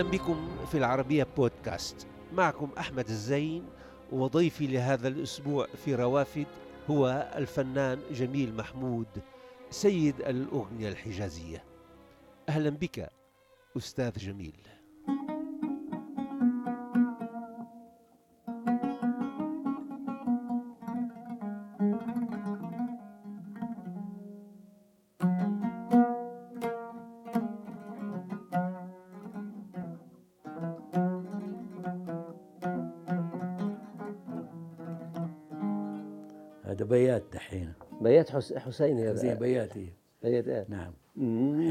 أهلا بكم في العربية بودكاست. معكم أحمد الزين وضيفي لهذا الأسبوع في روافد هو الفنان جميل محمود سيد الأغنية الحجازية. أهلا بك أستاذ جميل. هذا بيات دحين. بيات حس... حسيني هذا. بيات إيه. بيات إيه. نعم.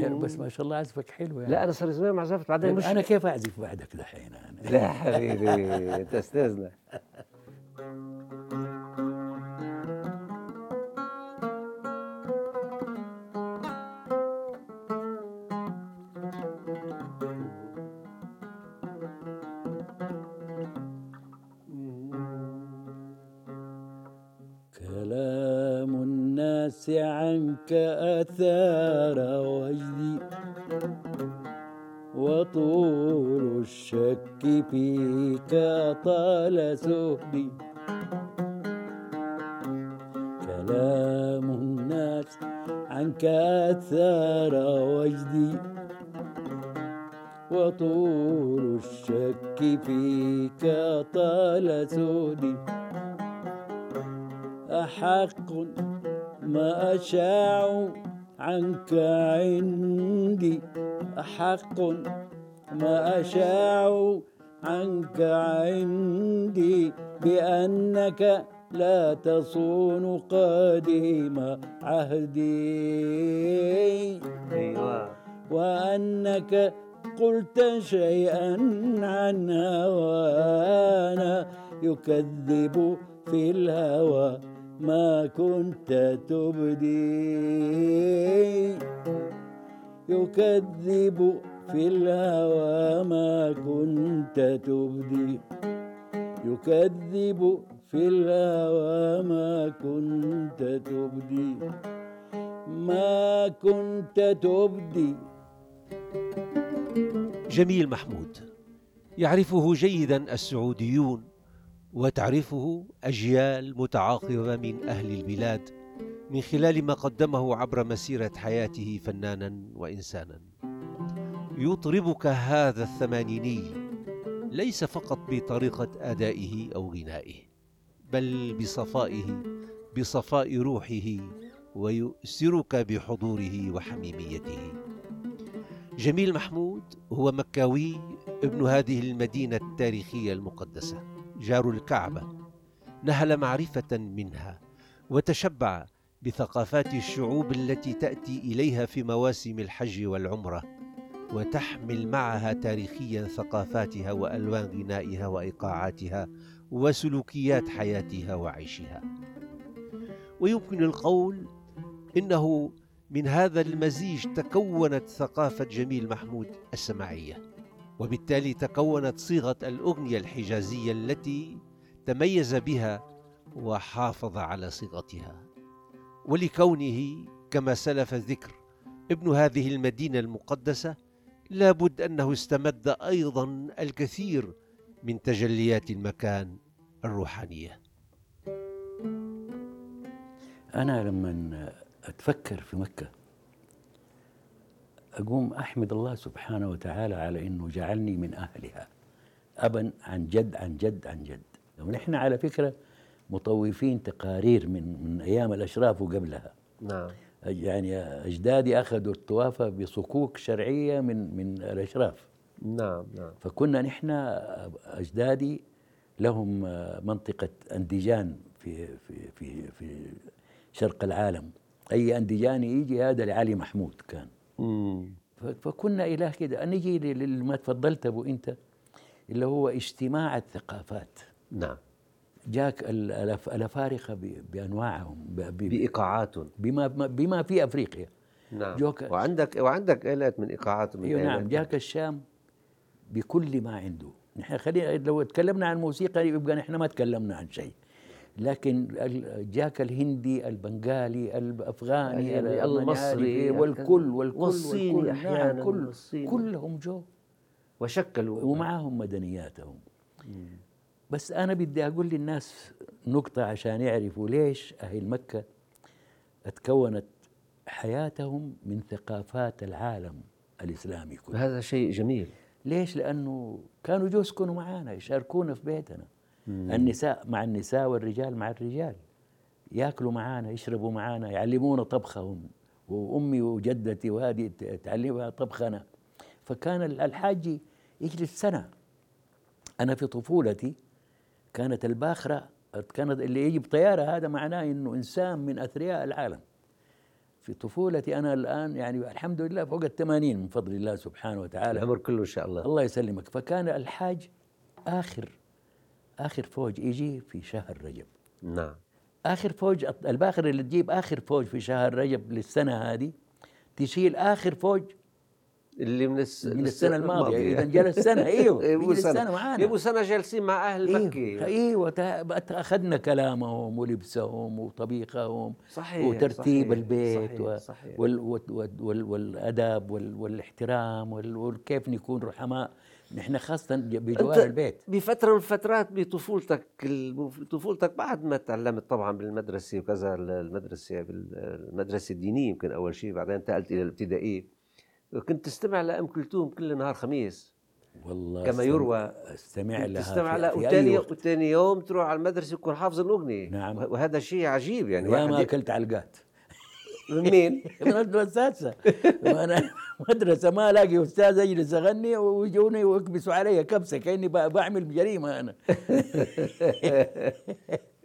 حلو بس ما شاء الله عزفك حلو يعني. لا أنا صار زمان ما عزفت بعدين مش أنا كيف أعزف بعدك دحين؟ أنا لا حبيبي انت استاذنا الناس عنك آثار وجدي وطول الشك فيك طال سهدي. كلام الناس عنك أثار وجدي وطول الشك فيك طال سهدي. أحق ما أشاع عنك عندي أحق ما أشاع عنك عندي بأنك لا تصون قديم عهدي. أيوه. وأنك قلت شيئا عن هوانا يكذب في الهوى. ما كنت تبدي. يكذب في الهوى ما كنت تبدي. يكذب في الهوى ما كنت تبدي. ما كنت تبدي. جميل محمود يعرفه جيدا السعوديون. وتعرفه أجيال متعاقبة من أهل البلاد من خلال ما قدمه عبر مسيرة حياته فنانا وإنسانا. يطربك هذا الثمانيني ليس فقط بطريقة أدائه أو غنائه بل بصفائه بصفاء روحه ويؤسرك بحضوره وحميميته. جميل محمود هو مكاوي ابن هذه المدينة التاريخية المقدسة. جار الكعبة نهل معرفة منها وتشبع بثقافات الشعوب التي تأتي إليها في مواسم الحج والعمرة وتحمل معها تاريخيا ثقافاتها وألوان غنائها وإيقاعاتها وسلوكيات حياتها وعيشها. ويمكن القول إنه من هذا المزيج تكونت ثقافة جميل محمود السماعية وبالتالي تكونت صيغة الأغنية الحجازية التي تميز بها وحافظ على صيغتها. ولكونه كما سلف الذكر ابن هذه المدينة المقدسة لابد أنه استمد أيضا الكثير من تجليات المكان الروحانية. أنا لما أتفكر في مكة أقوم أحمد الله سبحانه وتعالى على أنه جعلني من أهلها. أبا عن جد عن جد عن جد. ونحن على فكرة مطوفين تقارير من من أيام الأشراف وقبلها. نعم. يعني أجدادي أخذوا الطوافة بصكوك شرعية من من الأشراف. نعم نعم. فكنا نحن أجدادي لهم منطقة أنديجان في في في في شرق العالم. أي أنديجاني يجي هذا لعلي محمود كان. مم. فكنا إله كده. نجي لما تفضلت أبو أنت اللي هو اجتماع الثقافات. نعم. جاك ال- الأف- الأفارقة بأنواعهم ب- ب- بإيقاعات. بما بما في أفريقيا. نعم. جوك وعندك وعندك آلات من إيقاعات من أيوه نعم. آلات. جاك الشام بكل ما عنده. نحن خلينا لو تكلمنا عن موسيقى يبقى نحن ما تكلمنا عن شيء. لكن جاك الهندي البنغالي الأفغاني يعني المصري، والكل والكل والصيني والكل أحياناً، نعم كل والصيني. كلهم جو. وشكلوا. ومعهم مدنياتهم. بس أنا بدي أقول للناس نقطة عشان يعرفوا ليش أهل مكة تكونت حياتهم من ثقافات العالم الإسلامي كله. هذا شيء جميل. ليش؟ لأنه كانوا جو يسكنوا معانا يشاركونا في بيتنا. النساء مع النساء والرجال مع الرجال. ياكلوا معانا يشربوا معانا يعلمونا طبخهم. وأمي وجدتي وهذه تعلمها طبخنا. فكان ال- الحاج يجلس سنة. أنا في طفولتي كانت الباخرة كانت اللي يجي بطياره هذا معناه إنه إنسان من أثرياء العالم. في طفولتي أنا الآن يعني الحمد لله فوق الثمانين من فضل الله سبحانه وتعالى. العمر كله إن شاء الله. الله يسلمك. فكان الحاج آخر. آخر فوج يجي في شهر رجب. نعم. آخر فوج الباخر اللي تجيب آخر فوج في شهر رجب للسنة هذه تشيل آخر فوج اللي من, الس... من السنة الماضية. إذا جلس سنه أيوه يجلس سنة. معانا. يبقوا سنة جالسين مع أهل أيوه مكة أيوه تا- أخذنا كلامهم ولبسهم وطبيخهم صحيح وترتيب صحيح، البيت صحيح و صحيح. وال وال وال والادب وال والإحترام وال وكيف نكون رحماء. نحن خاصة بجوار البيت. بفترة من الفترات بطفولتك طفولتك بعد ما تعلمت طبعا بالمدرسة وكذا المدرسة المدرسة الدينية يمكن أول شيء بعدين انتقلت إلى الابتدائية. كنت تستمع لأم كلثوم كل نهار خميس. والله كما يروى. أستمع لها تستمع لها. وثاني. وثاني يوم تروح على المدرسة يكون حافظ الأغنية. نعم. وهذا شيء عجيب يعني. يا ما أكلت علقات من مين؟ من الاساتذه وأنا مدرسة ما ألاقي أستاذ أجلس أغني ويجوني ويكبسوا علي كبسة كأني ب- بعمل جريمة أنا.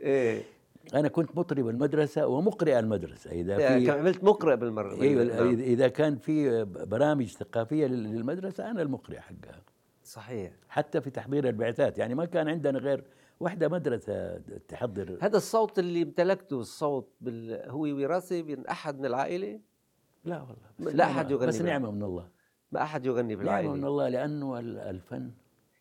إيه. أنا كنت مطرب المدرسة ومقرئ المدرسة. إذا كان في عملت مقرئ بالمرة. نعم. إذا- إذا كان في برامج ثقافية لل- للمدرسة أنا المقرئ حقها. صحيح. حتى في تحضير البعثات. يعني ما كان عندنا غير واحدة مدرسة تحضر. هذا الصوت اللي امتلكته الصوت بال... هو وراثي من أحد من العائلة؟ لا والله لا نعمة- أحد يغني بس. نعمة من الله. ما أحد يغني نعمة من بالعائله الله لأنه ال- الفن.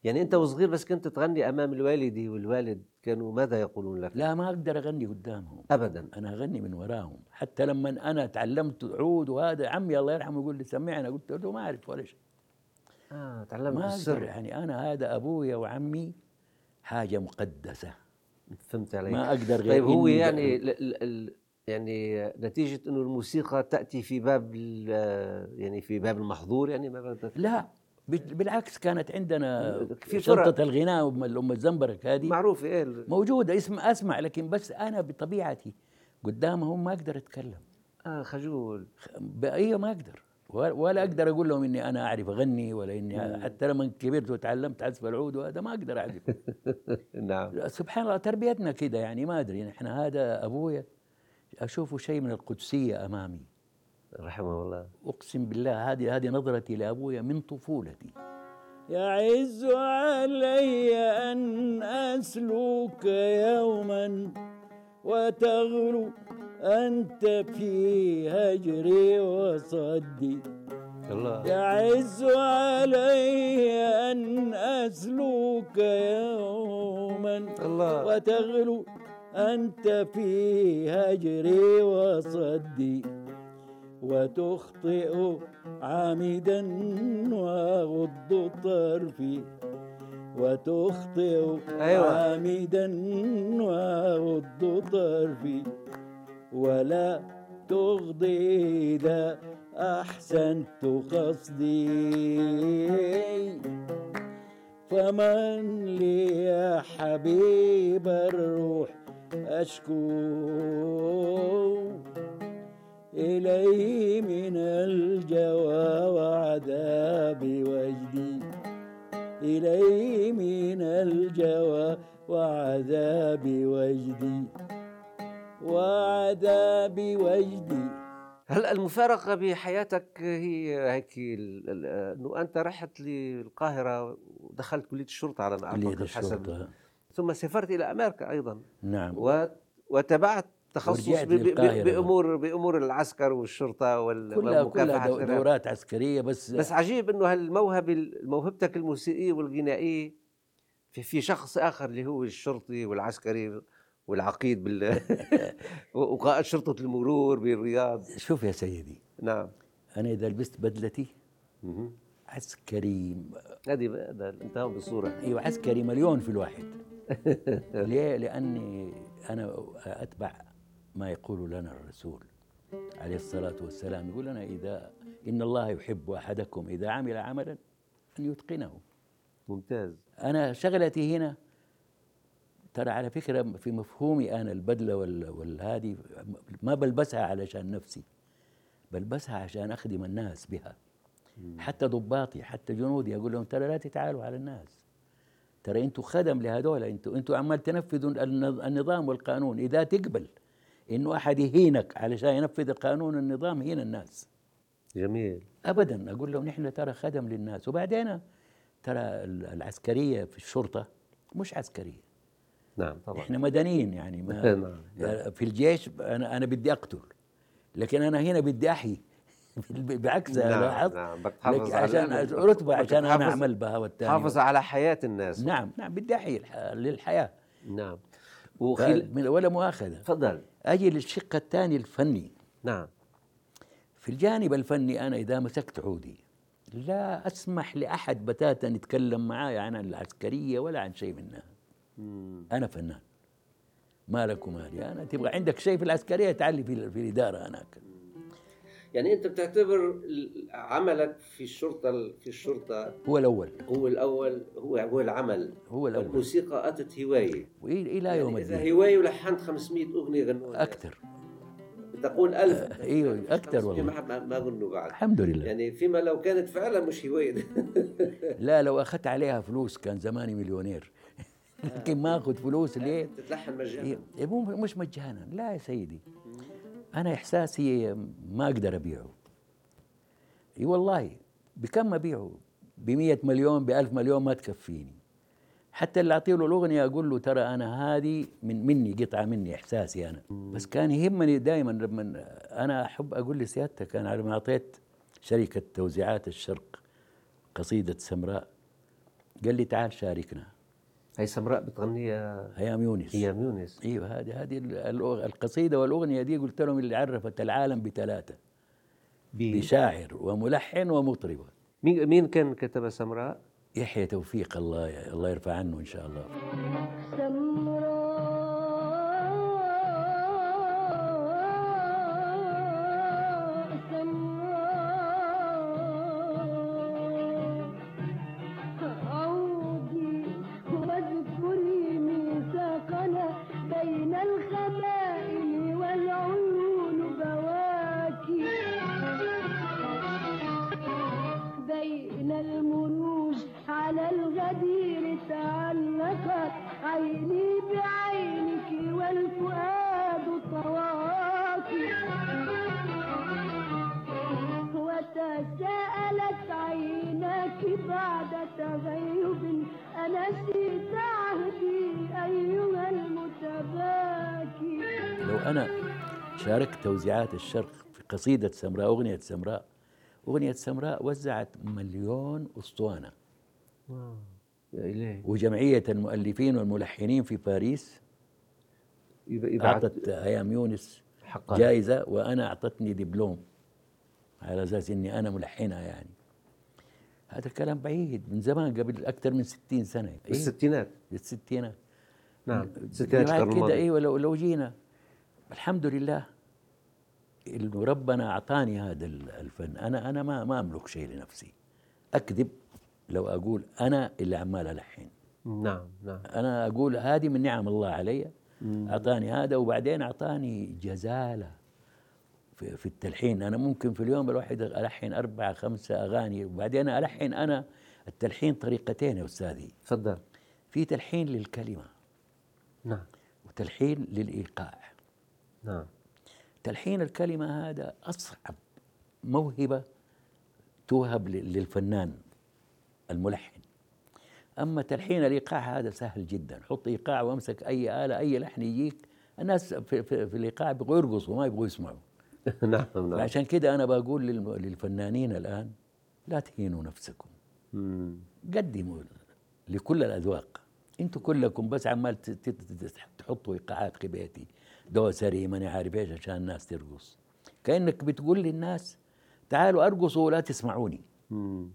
يعني أنت وصغير بس كنت تغني أمام الوالدة والوالد كانوا ماذا يقولون لك؟ لا ما أقدر أغني قدامهم. ابدا. أنا أغني من وراهم. حتى لما أنا تعلمت عود وهذا عمي الله يرحمه يقول لي سمعنا قلت له ما أعرف ولا شيء. آه تعلمت بالسر يعني أنا هذا أبويا وعمي حاجة مقدسة. فهمت علي ما أقدر غير طيب هو يعني ل... ل... ال... يعني نتيجة إنه الموسيقى تأتي في باب. يعني في باب المحظور يعني ما لا بال- بالعكس كانت عندنا في فرق. شنطة الغناء ام الزنبرك هذه. معروف إيه موجودة اسم أسمع لكن بس أنا بطبيعتي قدامهم ما أقدر أتكلم. آه خجول. بأي ما أقدر. ولا- أقدر أقول لهم إني أنا أعرف اغني ولا إني حتى لما كبرت وتعلمت عزف العود وهذا ما أقدر اعزف نعم. سبحان الله تربيتنا كده يعني ما أدري نحن هذا أبويا أشوفه شيء من القدسية أمامي. رحمه الله. أقسم بالله هذه هذه نظرتي لأبويا من طفولتي. يعز علي أن اسلك يوما وتغلو أنت في هجري وصدي. الله يعز علي أن أسلك يوما. الله وتغلو أنت في هجري وصدي. وتخطئ عامدا وأغض طرفي. وتخطئ أيوة. عامدا وأغض طرفي. ولا تغضي إذا أحسنت قصدي. فمن لي يا حبيب الروح أشكو إليه من الجوى وعذاب وجدي. إليه من الجوى وعذاب وجدي. وعذاب وجدي. هلا المفارقة بحياتك هي هيك إنه أنت رحت للقاهرة ودخلت كلية الشرطة على ما اعتقد حسب الشرطة. ثم سافرت إلى أمريكا أيضا. نعم. و... وتبعت تخصص. بامور بأمور العسكر والشرطة وال... كلها كلها. دورات عسكرية بس, بس عجيب إنه هالموهبة موهبتك الموسيقية والغنائية في, في شخص آخر اللي هو الشرطي والعسكري. والعقيد بال وقائد شرطة المرور بالرياض. شوف يا سيدي نعم. أنا إذا لبست بدلتي. عسكري هذه هذا انتهوا بالصورة أيوه عسكري مليون في الواحد. ليه؟ لأني أنا أتبع ما يقول لنا الرسول عليه الصلاة والسلام. يقول لنا إذا إن الله يحب أحدكم إذا عمل عملا أن يتقنه. ممتاز. أنا شغلتي هنا ترى على فكرة في مفهومي أنا البدلة وال- والهادي ما بلبسها علشان نفسي بلبسها عشان أخدم الناس بها. حتى ضباطي حتى جنودي أقول لهم ترى لا تتعالوا على الناس. ترى أنتوا خدم لهذول أنتوا أنتوا عمال تنفذوا النظ- النظام والقانون. إذا تقبل إنه أحد يهينك علشان ينفذ القانون والنظام هين الناس. جميل. ابدا. أقول لهم نحن ترى خدم للناس. وبعدين ترى ال- العسكرية في الشرطة مش عسكرية. نعم. طبعا. إحنا مدنيين يعني ما نعم، نعم. في الجيش أنا أنا بدي أقتل لكن أنا هنا بدي أحيي. بعكس نعم، لاحظت نعم، عشان. رتبة عشان أنا اعمل بها والثاني حافظ على حياة الناس. نعم نعم بدي أحيي للحياة. نعم. وخل ولا مؤاخذة. تفضل. أجي للشق الثاني الفني. نعم. في الجانب الفني أنا إذا مسكت عودي لا أسمح لأحد بتاتا يتكلم معاي عن العسكرية ولا عن شيء منها. أنا فنان. مالك ومالي أنا تبغى عندك شيء في العسكرية تعلي في في الإدارة هناك. يعني أنت بتعتبر عملك في الشرطة في الشرطة هو الأول. هو الأول هو هو العمل. هو الأول. والموسيقى أتت هواية. إلى يعني يوم إذا الدين. هواية ولحنت 500 أغنية غنوها. أكثر. تقول ألف. إيوه أكثر 500 والله ما ما ما غنوا بعد. الحمد لله. يعني فيما لو كانت فعلا مش هواية. لا لو أخذت عليها فلوس كان زماني مليونير. لكن ما آخذ فلوس ليه؟ تتلحن مجانا. إيه، مو مش مجانا. لا يا سيدي. أنا إحساسي ما أقدر أبيعه. إي والله بكم أبيعه؟ ب 100 مليون ب 1000 مليون ما تكفيني. حتى اللي اعطيه له الأغنية أقول له ترى أنا هذه من مني قطعة مني إحساسي أنا. بس كان يهمني دائما لما أنا أحب أقول لسيادتك أنا لما أعطيت شركة توزيعات الشرق قصيدة سمراء قال لي تعال شاركنا. هي سمراء بتغنيها هيام يونس. أيام يونس. إيوه هذه هذه القصيدة والأغنية دي قلت لهم اللي عرفت العالم بثلاثه بشاعر وملحن ومطربه مين مين كان كتبها سمراء؟ يحيى توفيق الله الله يرفع عنه إن شاء الله. سمراء أنا شاركت توزيعات الشرق في قصيدة سمراء أغنية سمراء. أغنية سمراء وزعت مليون إلهي. وجمعية المؤلفين والملحنين في باريس أعطت هيام يونس حقا. جائزة وأنا أعطتني دبلوم. على أساس إني أنا ملحنها يعني. هذا الكلام بعيد من زمان قبل أكثر من 60 سنة. إيه؟ بالستينات. الستينات نعم ستينات كده أيوه لو لو جينا. الحمد لله. إنه ربنا أعطاني هذا ال- الفن. أنا أنا ما ما أملك شيء لنفسي. أكذب لو أقول أنا اللي عمال ألحن. نعم نعم. أنا أقول هذه من نعم الله علي. أعطاني هذا وبعدين أعطاني جزالة في, في التلحين. أنا ممكن في اليوم الواحد ألحن اربعه خمسة أغاني وبعدين ألحن أنا التلحين طريقتين يا أستاذي. تفضل. في تلحين للكلمة. نعم. وتلحين للإيقاع. نعم. تلحين الكلمة هذا أصعب موهبة توهب للفنان الملحن. أما تلحين الإيقاع هذا سهل جدا. حط إيقاع وامسك أي آلة أي لحن يجيك. الناس في, في, في الإيقاع يبغوا يرقصوا ما يبغوا يسمعوا. نعم نعم. عشان كده أنا بقول للفنانين الآن لا تهينوا نفسكم. قدموا لكل الأذواق. أنتوا كلكم بس عمال تحطوا إيقاعات في دوسري ماني عارف إيش عشان الناس ترقص. كأنك بتقول للناس تعالوا أرقصوا ولا تسمعوني. مم.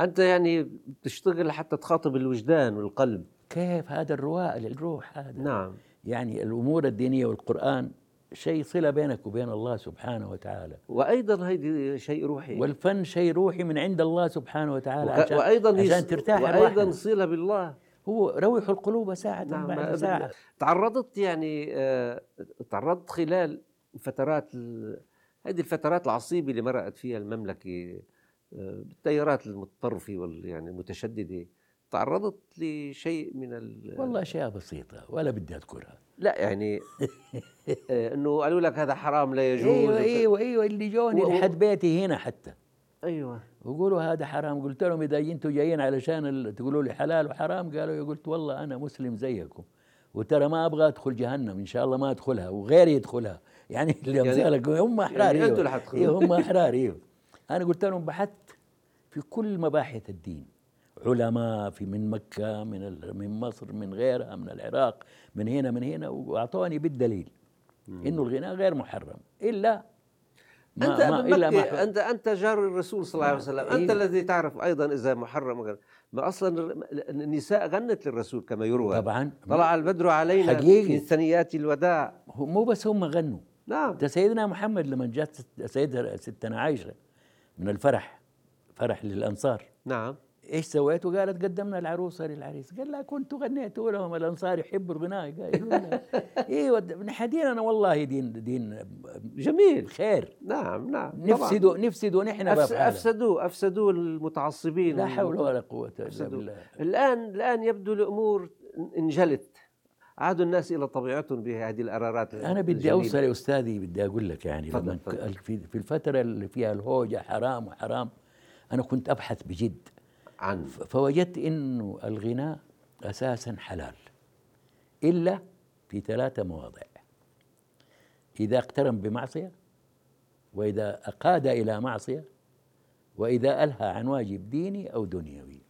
أنت يعني بتشتغل حتى تخاطب الوجدان والقلب. كيف؟ هذا الرواء للروح هذا. نعم. يعني الأمور الدينية والقرآن شيء صلة بينك وبين الله سبحانه وتعالى. وأيضا هيدي شيء روحي. والفن شيء روحي من عند الله سبحانه وتعالى وك- عشان وأيضا عشان ترتاح وأيضا. صلة بالله. هو روح القلوب ساعة نعم بعد ساعة. تعرضت يعني آه، تعرضت خلال فترات هذه الفترات العصيبة اللي مرقت فيها المملكة آه، بالتيارات المتطرفة وال يعني المتشددة تعرضت لشيء من ال والله أشياء بسيطة ولا بدي أذكرها. لا يعني آه، إنه قالوا لك هذا حرام لا يجوز أيوة وك- أيوة أيوة اللي جوني و- لحد بيتي هنا حتى. أيوه. ويقولوا هذا حرام. قلت لهم إذا أنتم جايين علشان تقولوا لي حلال وحرام قالوا قلت والله أنا مسلم زيكم. وترى ما أبغى أدخل جهنم إن شاء الله ما أدخلها وغيري يدخلها. يعني اللي أمثالك هم يعني. اللي حتدخلوا. أيوة هم أحرار أيوة. أنا قلت لهم بحثت في كل مباحث الدين. علماء في من مكة من من مصر من غيرها من العراق من هنا من هنا وأعطوني بالدليل إنه الغناء غير محرم. إلا ما أنت ما إلا ما انت أنت جار الرسول صلى الله عليه وسلم. أنت أيوة. الذي تعرف أيضا إذا محرم أو غير. ما أصلا النساء غنت للرسول كما يروى. طبعا. طلع البدر علينا حقيقي. في ثنيات الوداع. مو بس هم غنوا. نعم. ده سيدنا محمد لما جات سيدة ستنا عائشة من الفرح فرح للأنصار. نعم. إيش سويتوا؟ قالت قدمنا العروسه للعريس، قال لا كنت غنيت لهم الأنصار يحبوا الغناء قالوا أيوه ديننا والله دين دين جميل خير نعم نعم. نفسدوا نفسدوا نحن أفس... هذا. افسدوه أفسدوا المتعصبين لا حول ولا قوة إلا. بالله الآن الآن يبدو الأمور انجلت عادوا الناس إلى طبيعتهم بهذه القرارات أنا بدي الجميلة. أوصل يا أستاذي بدي أقول لك يعني تفضل، لما تفضل. في في الفترة اللي فيها الهوجة حرام وحرام أنا كنت أبحث بجد عن فوجدت إنه الغناء أساسا حلال إلا في ثلاثة مواضع إذا اقترن بمعصية وإذا أقاد إلى معصية وإذا ألهى عن واجب ديني أو دنيوي.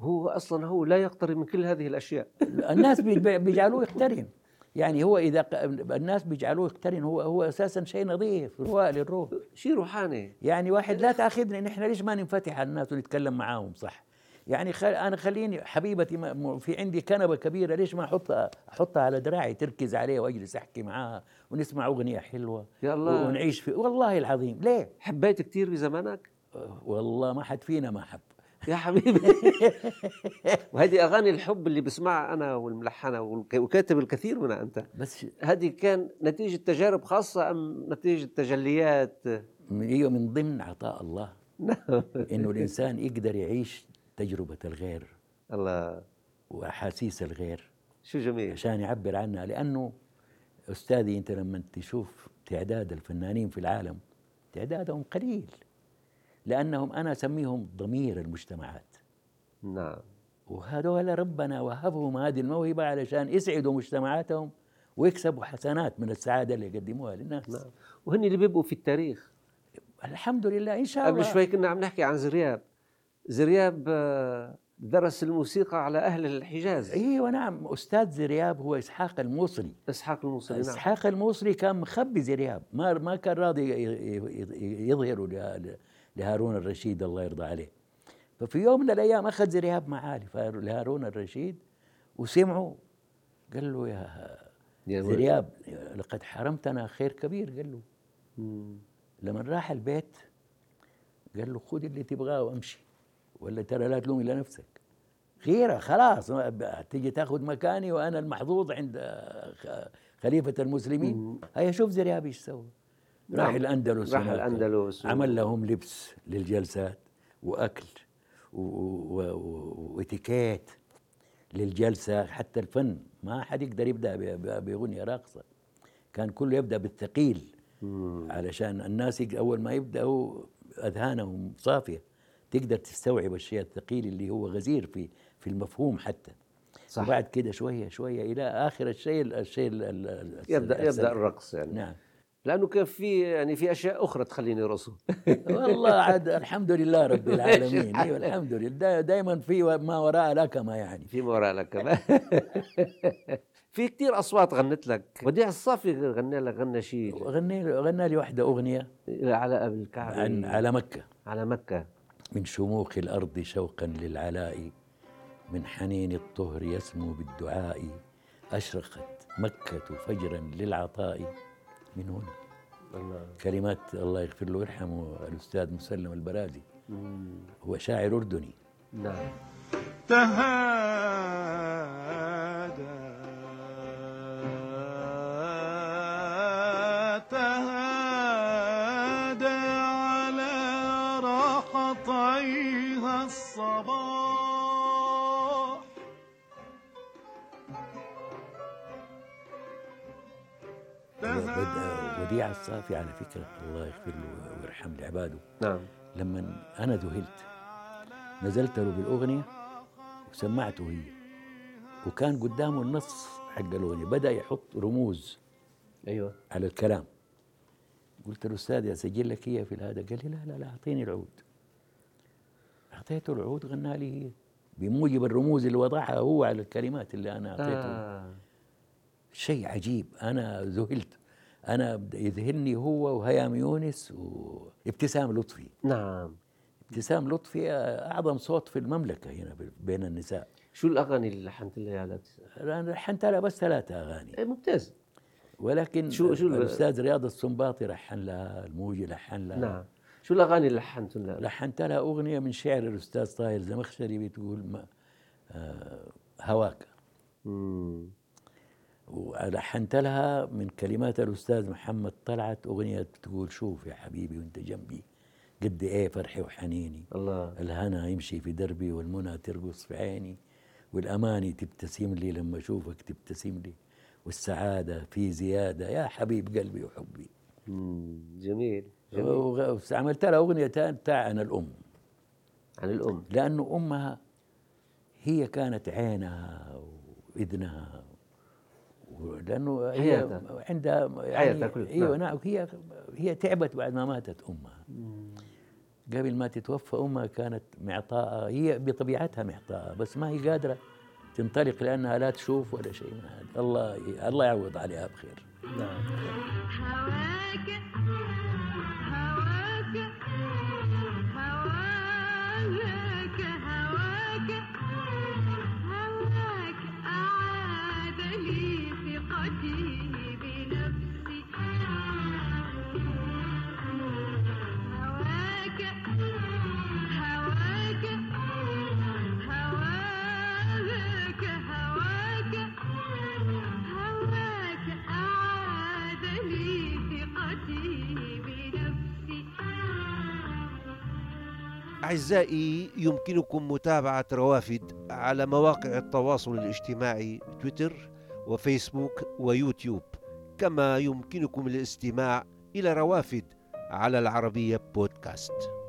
هو أصلا هو لا يقترب من كل هذه الأشياء. الناس بيج- بيجعلوه يقترن. يعني هو إذا الناس بيجعلوه يقترن هو هو أساسا شيء نظيف رواء للروح. شيء روحاني. يعني واحد لا تأخذني نحن ليش ما ننفتح على الناس ونتكلم معاهم؟ صح. يعني خل أنا خليني حبيبتي ما- في عندي كنبة كبيرة ليش ما أحطها أحطها على دراعي تركز عليها وأجلس أحكي معاها ونسمع أغنية حلوة الله. ونعيش في والله العظيم ليه؟ حبيت كثير بزمانك؟ والله ما حد فينا ما حب. يا حبيبي. وهذه أغاني الحب اللي بسمعها أنا والملحنة وكاتب الكثير منها أنت. بس هذه كان نتيجة تجارب خاصة أم نتيجة تجليات؟ من إيوه من ضمن عطاء الله. إنه الإنسان يقدر يعيش تجربة الغير الله. وأحاسيس الغير. شو جميل. عشان يعبر عنها لأنه أستاذي أنت لما تشوف تعداد الفنانين في العالم تعدادهم قليل لأنهم أنا أسميهم ضمير المجتمعات. نعم. وهذول ربنا وهبهم هذه الموهبة علشان يسعدوا مجتمعاتهم ويكسبوا حسنات من السعادة اللي يقدموها للناس. نعم. وهن اللي بيبقوا في التاريخ. الحمد لله إن شاء الله. قبل شوي كنا عم نحكي عن زرياب. زرياب آه، درس الموسيقى على أهل الحجاز. أيوه نعم أستاذ زرياب هو إسحاق الموصلي إسحاق الموصلي نعم. إسحاق الموصلي كان مخبي زرياب. ما ما كان راضي يظهره له- لهارون الرشيد الله يرضى عليه. ففي يوم من الأيام أخذ زرياب معاه لهارون الرشيد وسمعوا. قال له يا يا. زرياب لقد حرمتنا خير كبير. قال له. لما راح البيت قال له خذ اللي تبغاه وامشي. ولا ترى لا تلوم إلا نفسك. غيرة خلاص تيجي تاخذ مكاني وأنا المحظوظ عند خ- خليفة المسلمين. هيا شوف زرياب إيش سوى. راح نعم. الأندلس راح هناك. الأندلس. و- عمل لهم لبس للجلسات وأكل وإتيكيت للجلسة. حتى الفن ما حد يقدر يبدأ باغنيه راقصة. كان كله يبدأ بالثقيل. علشان الناس أول ما يبدأوا أذهانهم صافية. تقدر تستوعب الشيء الثقيل اللي هو غزير في في المفهوم حتى. صح. وبعد كده شوية شوية إلى آخر الشيء الشيء ال- ال- ال- يبدأ السلبي. يبدأ الرقص يعني. نعم. لأنه كان في يعني في أشياء أخرى تخليني يرقصوا والله عاد الحمد لله رب العالمين. أيوه الحمد لله. دائما في ما وراء لكمه يعني. في وراء لك. كمان في كتير أصوات غنت لك. وديع الصافي غنى لك غنى شيء غني غنى لي واحدة أغنية. على الكعبه عن على مكة. على مكة. من شموخ الأرض شوقا للعلاء من حنين الطهر يسمو بالدعاء أشرقت مكة فجرا للعطاء. من هنا الله. كلمات الله يغفر له ويرحمه الأستاذ مسلم البرازي. هو شاعر أردني. نعم. تهادى تهادى. رحطيها الصباح. وديع الصافي على فكرة الله يغفر له ويرحم لعباده. نعم. لما أنا ذهلت نزلت له بالأغنية وسمعته هي. وكان قدامه النص حق الأغنية. بدأ يحط رموز أيوه. على الكلام. قلت له أستاذ أسجل لك هي في هذا قال لي لا لا لا أعطيني العود. أعطيته العود غنى لي هي بموجب الرموز اللي وضعها هو على الكلمات اللي أنا أعطيته. آه. شيء عجيب. أنا ذهلت. أنا بدأ يذهلني هو وهيام يونس وابتسام لطفي. نعم. ابتسام لطفي أعظم صوت في المملكة هنا بين النساء. شو الأغاني اللي لحنت لها على أنا لحنت لها بس ثلاثة أغاني. إيه ممتاز. ولكن شو- شو ال- الأستاذ رياض السنباطي لحن لها الموجي لحن لها. نعم. شو الأغاني اللي لحنت لها؟ لحنت لها أغنية من شعر الأستاذ طاهر زمخشري بتقول ما آه هواك. مم. ولحنت لها من كلمات الأستاذ محمد طلعت أغنية بتقول شوف يا حبيبي وأنت جنبي قد إيه فرحي وحنيني. الله. الهنا يمشي في دربي والمنى ترقص في عيني. والأماني تبتسم لي لما أشوفك تبتسم لي. والسعادة في زيادة يا حبيب قلبي وحبي. مم. جميل. عملت لها أغنية تانية تاع عن الأم. عن الأم. لأنه أمها هي كانت عينها وإذنها لأنه هي حياتها. عندها يعني حياتها كلها. أيوه نعم. نعم. هي هي تعبت بعد ما ماتت أمها. قبل ما تتوفى أمها كانت معطاءة هي بطبيعتها معطاءة بس ما هي قادرة تنطلق لأنها لا تشوف ولا شيء من هذا. الله الله يعوض عليها بخير. نعم. أعزائي يمكنكم متابعة روافد على مواقع التواصل الاجتماعي تويتر وفيسبوك ويوتيوب. كما يمكنكم الاستماع إلى روافد على العربية بودكاست.